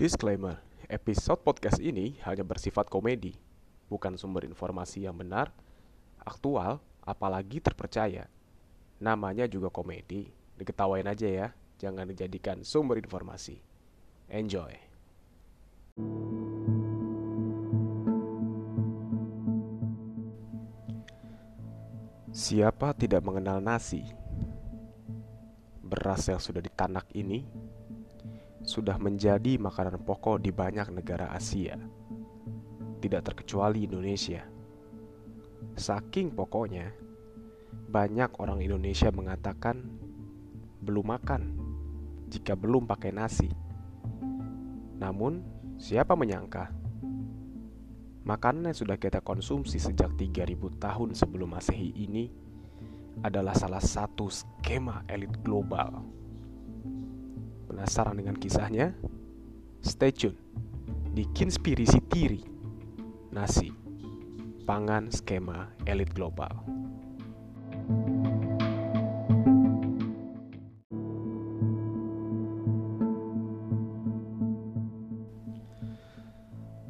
Disclaimer, episode podcast ini hanya bersifat komedi, bukan sumber informasi yang benar, aktual, apalagi terpercaya. Namanya juga komedi, diketawain aja ya, jangan dijadikan sumber informasi. Enjoy. Siapa tidak mengenal nasi? Beras yang sudah ditanak ini sudah menjadi makanan pokok di banyak negara Asia, tidak terkecuali Indonesia. Saking pokoknya, banyak orang Indonesia mengatakan belum makan jika belum pakai nasi. Namun, siapa menyangka makanan yang sudah kita konsumsi sejak 3000 tahun sebelum Masehi ini adalah salah satu skema elit global. Penasaran dengan kisahnya? Stay tune di Kinspirisi Tiri Nasi Pangan Skema Elit Global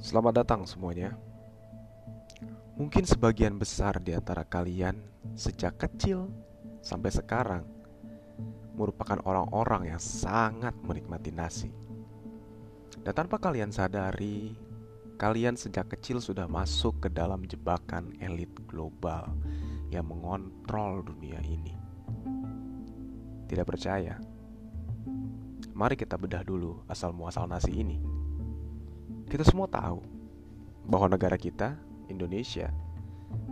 Selamat datang semuanya Mungkin sebagian besar di antara kalian sejak kecil sampai sekarang merupakan orang-orang yang sangat menikmati nasi. Dan tanpa kalian sadari, kalian sejak kecil sudah masuk ke dalam jebakan elit global yang mengontrol dunia ini. Tidak percaya? Mari kita bedah dulu asal muasal nasi ini. Kita semua tahu bahwa negara kita, Indonesia,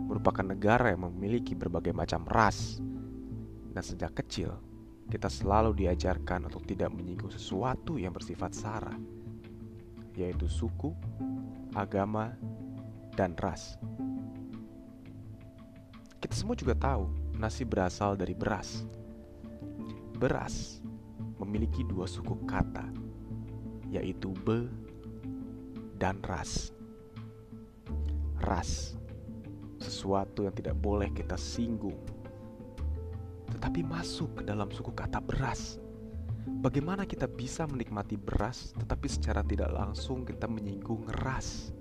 merupakan negara yang memiliki berbagai macam ras. Dan sejak kecil, kita selalu diajarkan untuk tidak menyinggung sesuatu yang bersifat sara, yaitu suku, agama, dan ras. Kita semua juga tahu nasi berasal dari beras. Beras memiliki dua suku kata, yaitu be dan ras. Ras, sesuatu yang tidak boleh kita singgung tetapi masuk ke dalam suku kata beras. Bagaimana kita bisa menikmati beras, tetapi secara tidak langsung kita menyinggung ras?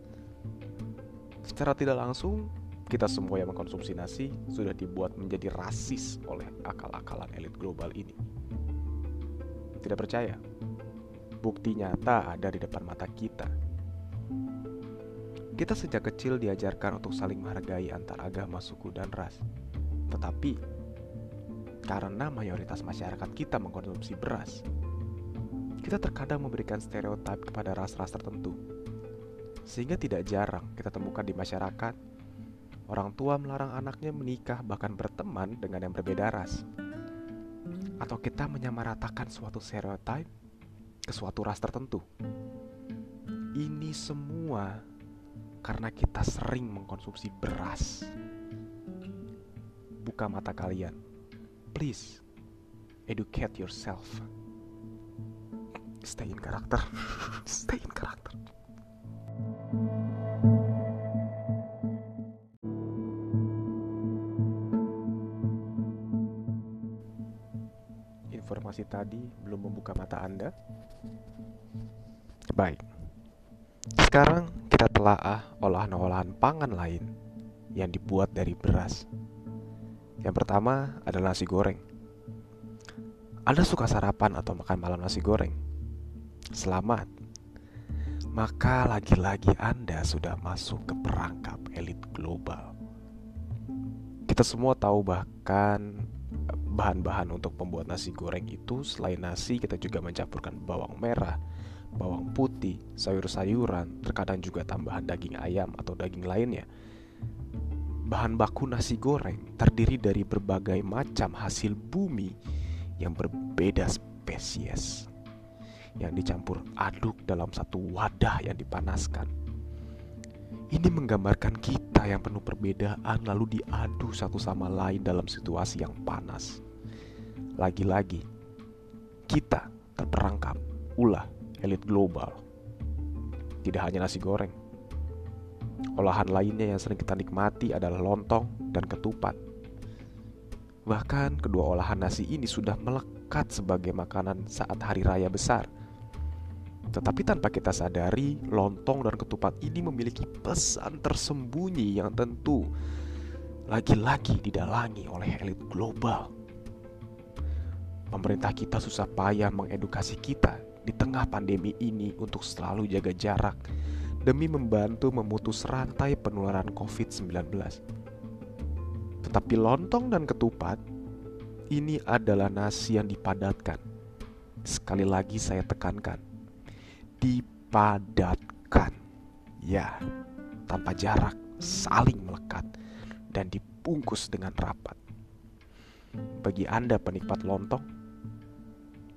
Secara tidak langsung, kita semua yang mengkonsumsi nasi sudah dibuat menjadi rasis oleh akal-akalan elit global ini. Tidak percaya? Bukti nyata ada di depan mata kita. Kita sejak kecil diajarkan untuk saling menghargai antar agama, suku, dan ras. Tetapi karena mayoritas masyarakat kita mengkonsumsi beras, kita terkadang memberikan stereotip kepada ras-ras tertentu. Sehingga tidak jarang kita temukan di masyarakat orang tua melarang anaknya menikah bahkan berteman dengan yang berbeda ras. Atau kita menyamaratakan suatu stereotip ke suatu ras tertentu. Ini semua karena kita sering mengkonsumsi beras. Buka mata kalian please educate yourself. Stay in karakter. Stay in karakter. Informasi tadi belum membuka mata Anda? Baik. Sekarang kita telaah olahan-olahan pangan lain yang dibuat dari beras. Yang pertama adalah nasi goreng. Anda suka sarapan atau makan malam nasi goreng? Selamat. Maka lagi-lagi Anda sudah masuk ke perangkap elit global. Kita semua tahu bahkan bahan-bahan untuk membuat nasi goreng itu selain nasi kita juga mencampurkan bawang merah, bawang putih, sayur-sayuran, terkadang juga tambahan daging ayam atau daging lainnya Bahan baku nasi goreng terdiri dari berbagai macam hasil bumi yang berbeda spesies yang dicampur aduk dalam satu wadah yang dipanaskan. Ini menggambarkan kita yang penuh perbedaan lalu diadu satu sama lain dalam situasi yang panas. Lagi-lagi, kita terperangkap ulah elit global. Tidak hanya nasi goreng, Olahan lainnya yang sering kita nikmati adalah lontong dan ketupat. Bahkan kedua olahan nasi ini sudah melekat sebagai makanan saat hari raya besar. Tetapi tanpa kita sadari, lontong dan ketupat ini memiliki pesan tersembunyi yang tentu lagi-lagi didalangi oleh elit global. Pemerintah kita susah payah mengedukasi kita di tengah pandemi ini untuk selalu jaga jarak demi membantu memutus rantai penularan COVID-19. Tetapi lontong dan ketupat ini adalah nasi yang dipadatkan. Sekali lagi saya tekankan, dipadatkan. Ya, tanpa jarak, saling melekat dan dibungkus dengan rapat. Bagi Anda penikmat lontong,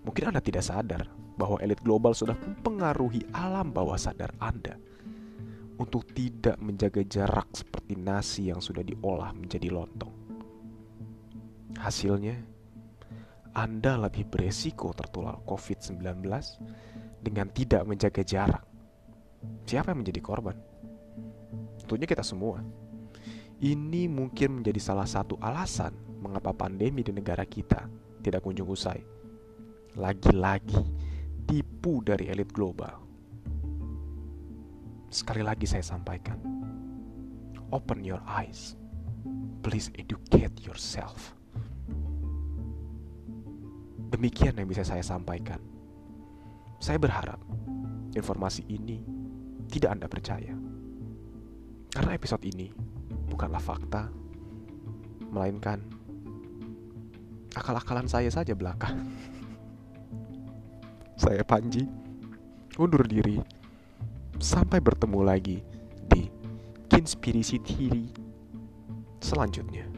mungkin Anda tidak sadar bahwa elit global sudah mempengaruhi alam bawah sadar Anda untuk tidak menjaga jarak seperti nasi yang sudah diolah menjadi lontong. Hasilnya, Anda lebih beresiko tertular COVID-19 dengan tidak menjaga jarak. Siapa yang menjadi korban? Tentunya kita semua. Ini mungkin menjadi salah satu alasan mengapa pandemi di negara kita tidak kunjung usai. Lagi-lagi tipu dari elit global. Sekali lagi saya sampaikan, open your eyes. Please educate yourself. Demikian yang bisa saya sampaikan. Saya berharap informasi ini tidak Anda percaya. Karena episode ini bukanlah fakta, melainkan akal-akalan saya saja belaka. saya Panji, undur diri. Sampai bertemu lagi di Conspiracy Theory selanjutnya.